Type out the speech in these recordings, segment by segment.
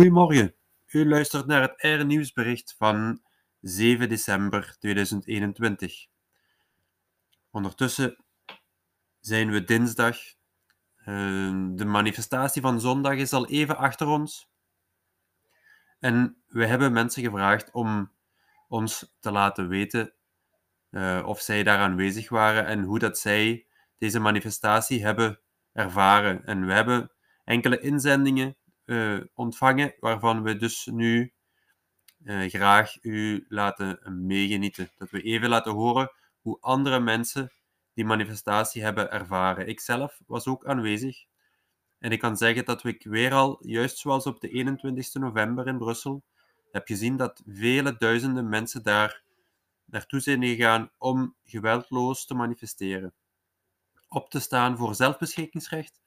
Goedemorgen, u luistert naar het R-nieuwsbericht van 7 december 2021. Ondertussen zijn we dinsdag. Ehm, de manifestatie van zondag is al even achter ons. En we hebben mensen gevraagd om ons te laten weten uh, of zij daar aanwezig waren en hoe dat zij deze manifestatie hebben ervaren. En we hebben enkele inzendingen uh, ontvangen, waarvan we dus nu uh, graag u laten meegenieten. Dat we even laten horen hoe andere mensen die manifestatie hebben ervaren. Ik zelf was ook aanwezig. En ik kan zeggen dat ik weer al, juist zoals op de 21 november in Brussel, heb gezien dat vele duizenden mensen daar naartoe zijn gegaan om geweldloos te manifesteren. Op te staan voor zelfbeschikkingsrecht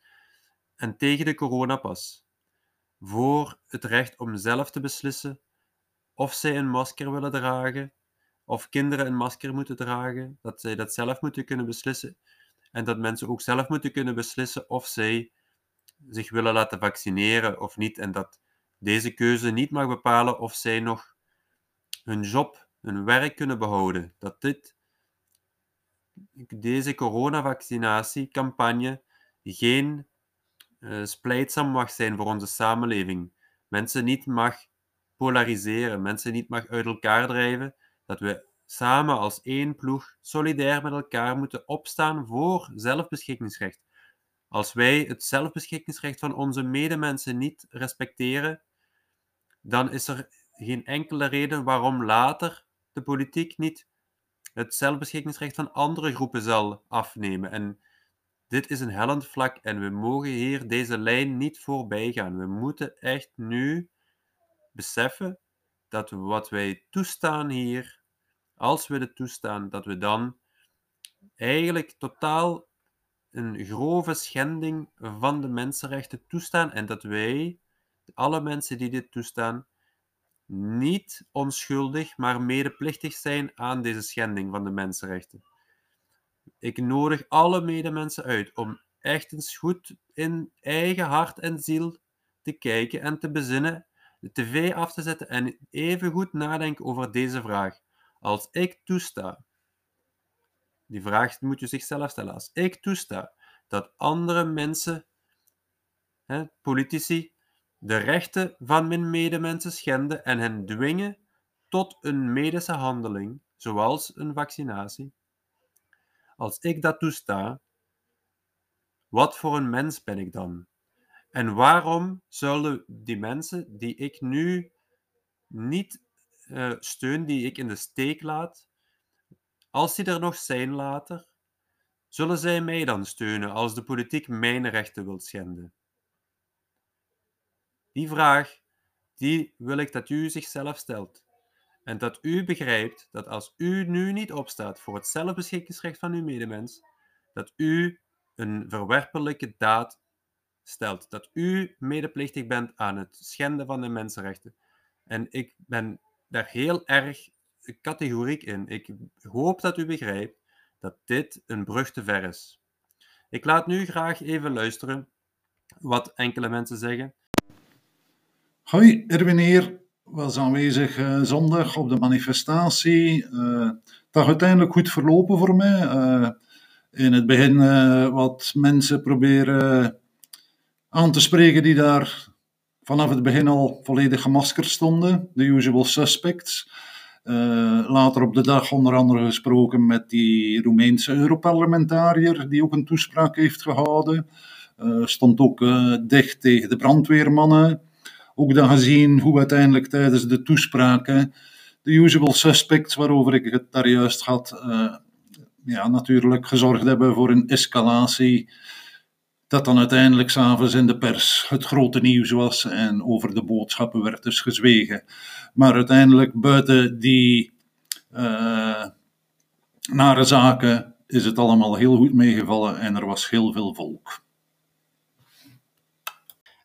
en tegen de coronapas. Voor het recht om zelf te beslissen of zij een masker willen dragen, of kinderen een masker moeten dragen, dat zij dat zelf moeten kunnen beslissen. En dat mensen ook zelf moeten kunnen beslissen of zij zich willen laten vaccineren of niet. En dat deze keuze niet mag bepalen of zij nog hun job, hun werk kunnen behouden. Dat dit, deze coronavaccinatiecampagne geen uh, splijtsam mag zijn voor onze samenleving. Mensen niet mag polariseren, mensen niet mag uit elkaar drijven. Dat we samen als één ploeg solidair met elkaar moeten opstaan voor zelfbeschikkingsrecht. Als wij het zelfbeschikkingsrecht van onze medemensen niet respecteren, dan is er geen enkele reden waarom later de politiek niet het zelfbeschikkingsrecht van andere groepen zal afnemen. En dit is een hellend vlak en we mogen hier deze lijn niet voorbij gaan. We moeten echt nu beseffen dat wat wij toestaan hier, als we dit toestaan, dat we dan eigenlijk totaal een grove schending van de mensenrechten toestaan en dat wij, alle mensen die dit toestaan, niet onschuldig, maar medeplichtig zijn aan deze schending van de mensenrechten. Ik nodig alle medemensen uit om echt eens goed in eigen hart en ziel te kijken en te bezinnen, de tv af te zetten en even goed nadenken over deze vraag. Als ik toesta, die vraag moet je zichzelf stellen, als ik toesta dat andere mensen, hè, politici, de rechten van mijn medemensen schenden en hen dwingen tot een medische handeling, zoals een vaccinatie, als ik dat toesta, wat voor een mens ben ik dan? En waarom zullen die mensen die ik nu niet uh, steun, die ik in de steek laat, als die er nog zijn later, zullen zij mij dan steunen als de politiek mijn rechten wil schenden? Die vraag, die wil ik dat u zichzelf stelt. En dat u begrijpt dat als u nu niet opstaat voor het zelfbeschikkingsrecht van uw medemens, dat u een verwerpelijke daad stelt. Dat u medeplichtig bent aan het schenden van de mensenrechten. En ik ben daar heel erg categoriek in. Ik hoop dat u begrijpt dat dit een brug te ver is. Ik laat nu graag even luisteren wat enkele mensen zeggen. Hoi, Erwin hier was aanwezig uh, zondag op de manifestatie. Uh, dat uiteindelijk goed verlopen voor mij. Uh, in het begin wat mensen proberen aan te spreken die daar vanaf het begin al volledig gemaskerd stonden. De usual suspects. later op de dag onder andere gesproken met die Roemeense Europarlementariër die ook een toespraak heeft gehouden. stond ook dicht tegen de brandweermannen. Ook dan gezien hoe uiteindelijk tijdens de toespraken de usual suspects waarover ik het daar juist had, uh, ja, natuurlijk gezorgd hebben voor een escalatie. Dat dan uiteindelijk s'avonds in de pers het grote nieuws was en over de boodschappen werd dus gezwegen. Maar uiteindelijk buiten die uh, nare zaken is het allemaal heel goed meegevallen en er was heel veel volk.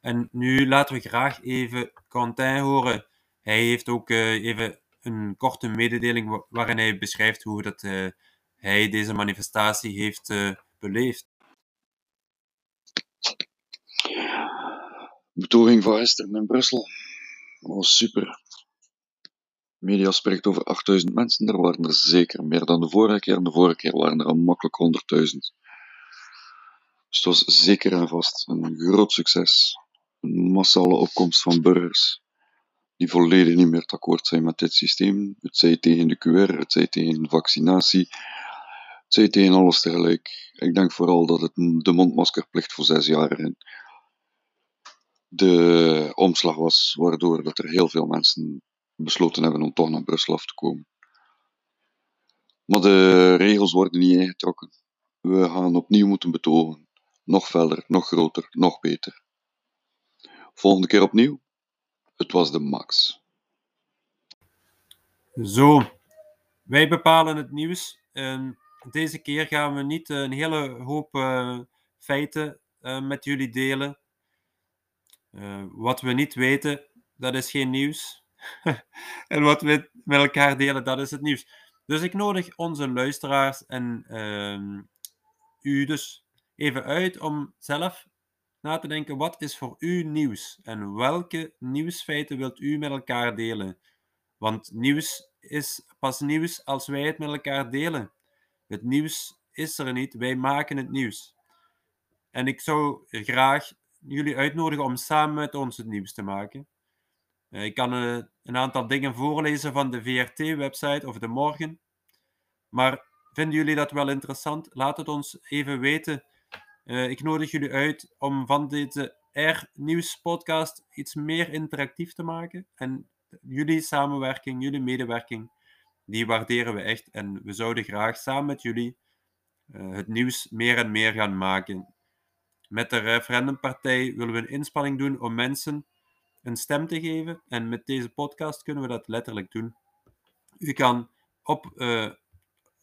En nu laten we graag even Quentin horen. Hij heeft ook uh, even een korte mededeling waarin hij beschrijft hoe dat, uh, hij deze manifestatie heeft uh, beleefd. Betoging van gisteren in Brussel. Was super. Media spreekt over 8000 mensen, er waren er zeker meer dan de vorige keer. En de vorige keer waren er al makkelijk 100.000. Dus het was zeker en vast een groot succes. Een massale opkomst van burgers die volledig niet meer akkoord zijn met dit systeem. Het zij tegen de QR, het zij tegen vaccinatie, het zij tegen alles tegelijk. Ik denk vooral dat het de mondmaskerplicht voor zes jaar de omslag was, waardoor dat er heel veel mensen besloten hebben om toch naar Brussel af te komen. Maar de regels worden niet ingetrokken. We gaan opnieuw moeten betogen. Nog verder, nog groter, nog beter. Volgende keer opnieuw. Het was de max. Zo, wij bepalen het nieuws. En deze keer gaan we niet een hele hoop uh, feiten uh, met jullie delen. Wat we niet weten, dat is geen nieuws. en wat we met elkaar delen, dat is het nieuws. Dus ik nodig onze luisteraars en uh, u dus even uit om zelf na te denken: wat is voor u nieuws? En welke nieuwsfeiten wilt u met elkaar delen? Want nieuws is pas nieuws als wij het met elkaar delen. Het nieuws is er niet, wij maken het nieuws. En ik zou graag jullie uitnodigen om samen met ons het nieuws te maken. Eh, ik kan uh, een aantal dingen voorlezen van de VRT-website of de morgen. Maar vinden jullie dat wel interessant? Laat het ons even weten. Uh, ik nodig jullie uit om van deze R-nieuws podcast iets meer interactief te maken. En jullie samenwerking, jullie medewerking, die waarderen we echt. En we zouden graag samen met jullie het nieuws meer en meer gaan maken. Met de referendumpartij willen we een inspanning doen om mensen een stem te geven. En met deze podcast kunnen we dat letterlijk doen. U kan op uh,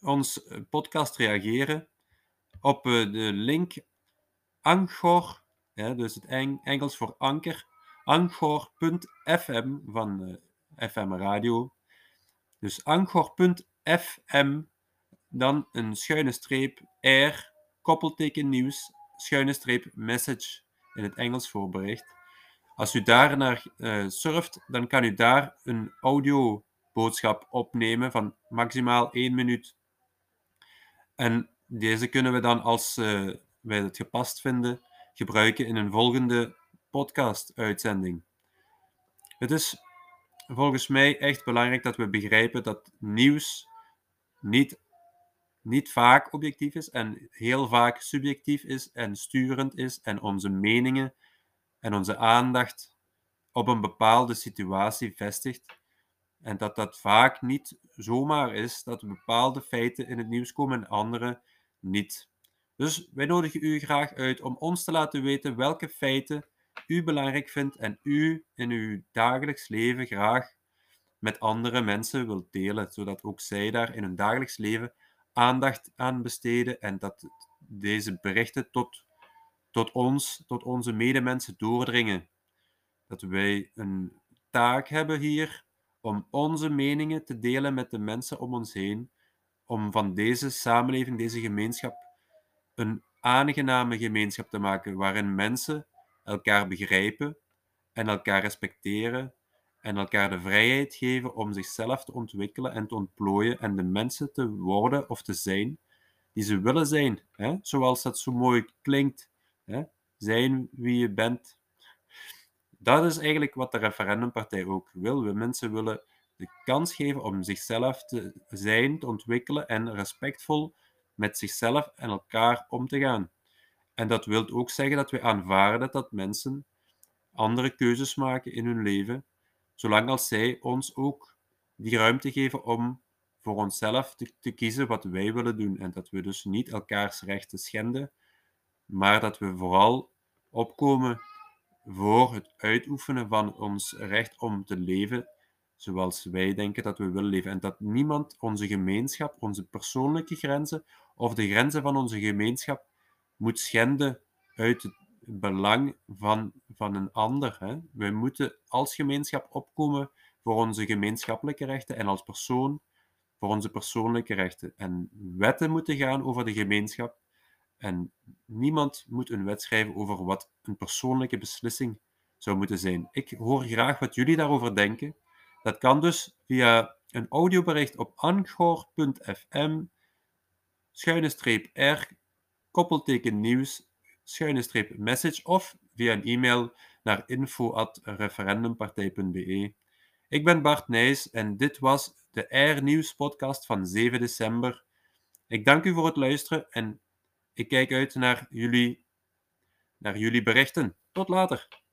ons podcast reageren op de link Anchor, dus het Eng Engels voor anker, anchor.fm van eh, FM Radio. Dus anchor.fm, dan een schuine streep R, koppelteken nieuws, schuine streep message in het Engels voor bericht. Als u daar naar uh, surft, dan kan u daar een audioboodschap opnemen van maximaal 1 minuut. En deze kunnen we dan, als uh, wij het gepast vinden, gebruiken in een volgende podcast-uitzending. Het is volgens mij echt belangrijk dat we begrijpen dat nieuws niet, niet vaak objectief is en heel vaak subjectief is en sturend is en onze meningen en onze aandacht op een bepaalde situatie vestigt. En dat dat vaak niet zomaar is dat bepaalde feiten in het nieuws komen en andere niet. Dus wij nodigen u graag uit om ons te laten weten welke feiten u belangrijk vindt en u in uw dagelijks leven graag met andere mensen wilt delen, zodat ook zij daar in hun dagelijks leven aandacht aan besteden en dat deze berichten tot tot ons, tot onze medemensen doordringen. Dat wij een taak hebben hier om onze meningen te delen met de mensen om ons heen, om van deze samenleving, deze gemeenschap, een aangename gemeenschap te maken waarin mensen elkaar begrijpen en elkaar respecteren en elkaar de vrijheid geven om zichzelf te ontwikkelen en te ontplooien en de mensen te worden of te zijn die ze willen zijn, hè? zoals dat zo mooi klinkt. Hè? Zijn wie je bent. Dat is eigenlijk wat de referendumpartij ook wil. We mensen willen de kans geven om zichzelf te zijn, te ontwikkelen en respectvol met zichzelf en elkaar om te gaan. En dat wil ook zeggen dat we aanvaarden dat mensen andere keuzes maken in hun leven, zolang als zij ons ook die ruimte geven om voor onszelf te, te kiezen wat wij willen doen. En dat we dus niet elkaars rechten schenden, maar dat we vooral opkomen voor het uitoefenen van ons recht om te leven zoals wij denken dat we willen leven. En dat niemand onze gemeenschap, onze persoonlijke grenzen of de grenzen van onze gemeenschap moet schenden uit het belang van, van een ander. Hè. Wij moeten als gemeenschap opkomen voor onze gemeenschappelijke rechten en als persoon voor onze persoonlijke rechten. En wetten moeten gaan over de gemeenschap en niemand moet een wet schrijven over wat een persoonlijke beslissing zou moeten zijn. Ik hoor graag wat jullie daarover denken. Dat kan dus via een audiobericht op anchor.fm schuine streep r koppelteken nieuws schuine streep message of via een e-mail naar info.referendumpartij.be. Ik ben Bart Nijs en dit was de Air Nieuws podcast van 7 december. Ik dank u voor het luisteren en ik kijk uit naar jullie, naar jullie berichten. Tot later.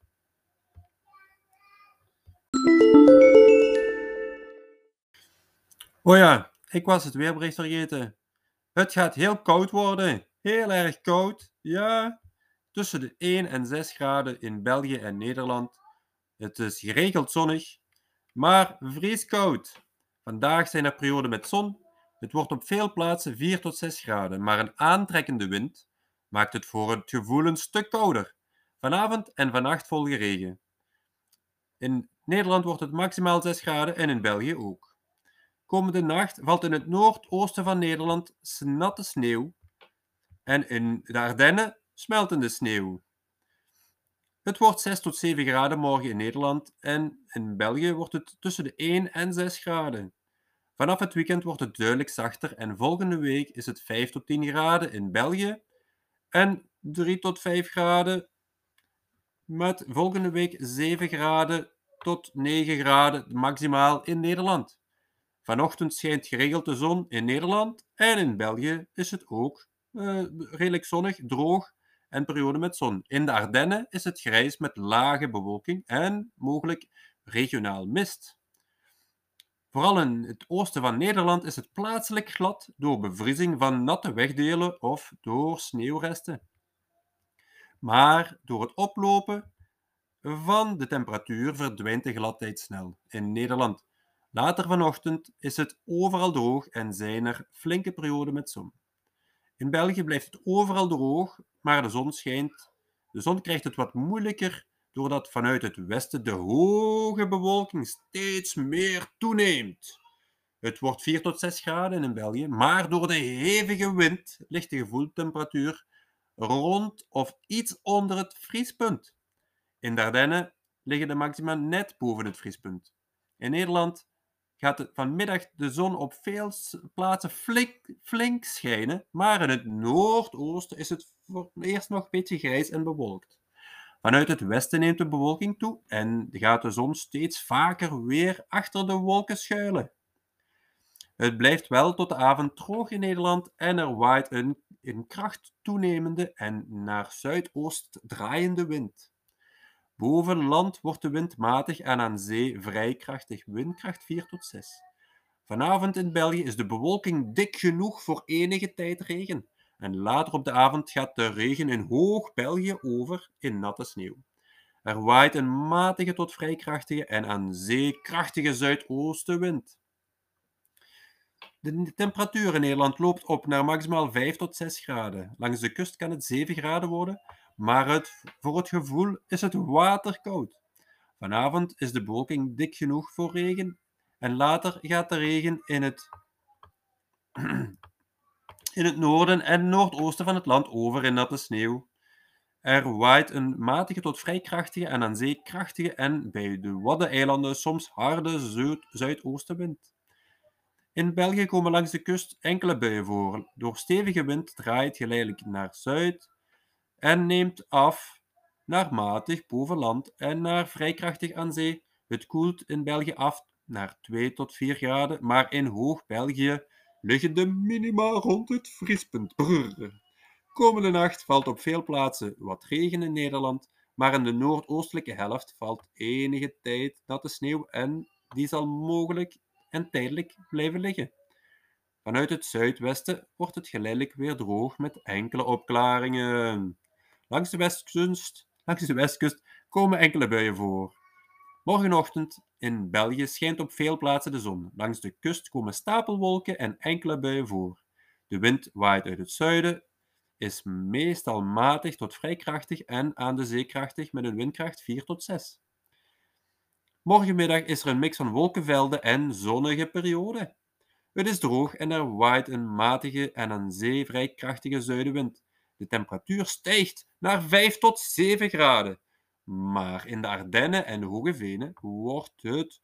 Oh ja, ik was het weerbericht vergeten. Het gaat heel koud worden. Heel erg koud. Ja, tussen de 1 en 6 graden in België en Nederland. Het is geregeld zonnig, maar vrieskoud. Vandaag zijn er perioden met zon. Het wordt op veel plaatsen 4 tot 6 graden, maar een aantrekkende wind maakt het voor het gevoel een stuk kouder. Vanavond en vannacht volgen regen. In Nederland wordt het maximaal 6 graden en in België ook. Komende nacht valt in het noordoosten van Nederland natte sneeuw en in de Ardennen smeltende sneeuw. Het wordt 6 tot 7 graden morgen in Nederland en in België wordt het tussen de 1 en 6 graden. Vanaf het weekend wordt het duidelijk zachter en volgende week is het 5 tot 10 graden in België en 3 tot 5 graden met volgende week 7 graden tot 9 graden maximaal in Nederland. Vanochtend schijnt geregeld de zon in Nederland en in België is het ook uh, redelijk zonnig, droog en periode met zon. In de Ardennen is het grijs met lage bewolking en mogelijk regionaal mist. Vooral in het oosten van Nederland is het plaatselijk glad door bevriezing van natte wegdelen of door sneeuwresten. Maar door het oplopen van de temperatuur verdwijnt de gladheid snel in Nederland. Later vanochtend is het overal droog en zijn er flinke perioden met zon. In België blijft het overal droog, maar de zon schijnt. De zon krijgt het wat moeilijker doordat vanuit het westen de hoge bewolking steeds meer toeneemt. Het wordt 4 tot 6 graden in België, maar door de hevige wind ligt de gevoeltemperatuur rond of iets onder het vriespunt. In Dardenne liggen de maxima net boven het vriespunt. In Nederland gaat vanmiddag de zon op veel plaatsen flink, schijnen, maar in het noordoosten is het voor eerst nog een beetje grijs en bewolkt. Vanuit het westen neemt de bewolking toe en gaat de zon steeds vaker weer achter de wolken schuilen. Het blijft wel tot de avond droog in Nederland en er waait een in kracht toenemende en naar zuidoost draaiende wind. Boven land wordt de wind matig en aan zee vrij krachtig, windkracht 4 tot 6. Vanavond in België is de bewolking dik genoeg voor enige tijd regen. En later op de avond gaat de regen in hoog België over in natte sneeuw. Er waait een matige tot vrij krachtige en aan zee krachtige zuidoostenwind. De temperatuur in Nederland loopt op naar maximaal 5 tot 6 graden. Langs de kust kan het 7 graden worden maar het, voor het gevoel is het waterkoud. Vanavond is de bewolking dik genoeg voor regen en later gaat de regen in het, in het noorden en noordoosten van het land over in natte sneeuw. Er waait een matige tot vrij krachtige en aan zee krachtige en bij de Waddeneilanden soms harde zuid zuidoostenwind. In België komen langs de kust enkele buien voor. Door stevige wind draait geleidelijk naar zuid en neemt af naar matig boven land en naar vrij krachtig aan zee. Het koelt in België af naar 2 tot 4 graden, maar in Hoog-België liggen de minima rond het vriespunt. Komende nacht valt op veel plaatsen wat regen in Nederland, maar in de noordoostelijke helft valt enige tijd natte sneeuw en die zal mogelijk en tijdelijk blijven liggen. Vanuit het zuidwesten wordt het geleidelijk weer droog met enkele opklaringen. Langs de, westkust, langs de westkust komen enkele buien voor. Morgenochtend in België schijnt op veel plaatsen de zon. Langs de kust komen stapelwolken en enkele buien voor. De wind waait uit het zuiden, is meestal matig tot vrij krachtig en aan de zee krachtig met een windkracht 4 tot 6. Morgenmiddag is er een mix van wolkenvelden en zonnige perioden. Het is droog en er waait een matige en aan zee vrij krachtige zuidenwind. De temperatuur stijgt naar 5 tot 7 graden. Maar in de Ardennen en de Hoge Venen wordt het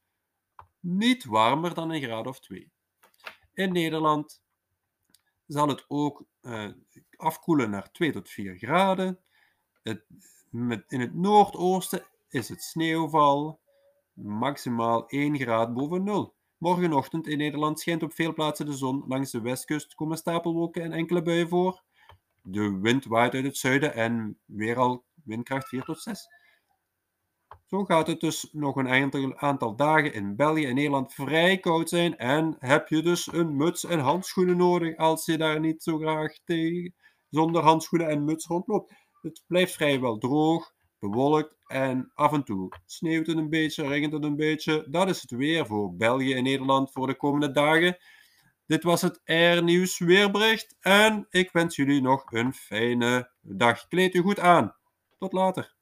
niet warmer dan een graad of twee. In Nederland zal het ook uh, afkoelen naar 2 tot 4 graden. Het, met, in het noordoosten is het sneeuwval maximaal 1 graad boven nul. Morgenochtend in Nederland schijnt op veel plaatsen de zon. Langs de westkust komen stapelwolken en enkele buien voor. De wind waait uit het zuiden en weer al windkracht 4 tot 6. Zo gaat het dus nog een aantal dagen in België en Nederland vrij koud zijn en heb je dus een muts en handschoenen nodig als je daar niet zo graag tegen zonder handschoenen en muts rondloopt. Het blijft vrijwel droog, bewolkt en af en toe sneeuwt het een beetje, regent het een beetje. Dat is het weer voor België en Nederland voor de komende dagen. Dit was het Air Nieuws weerbericht en ik wens jullie nog een fijne dag. Kleed u goed aan. Tot later.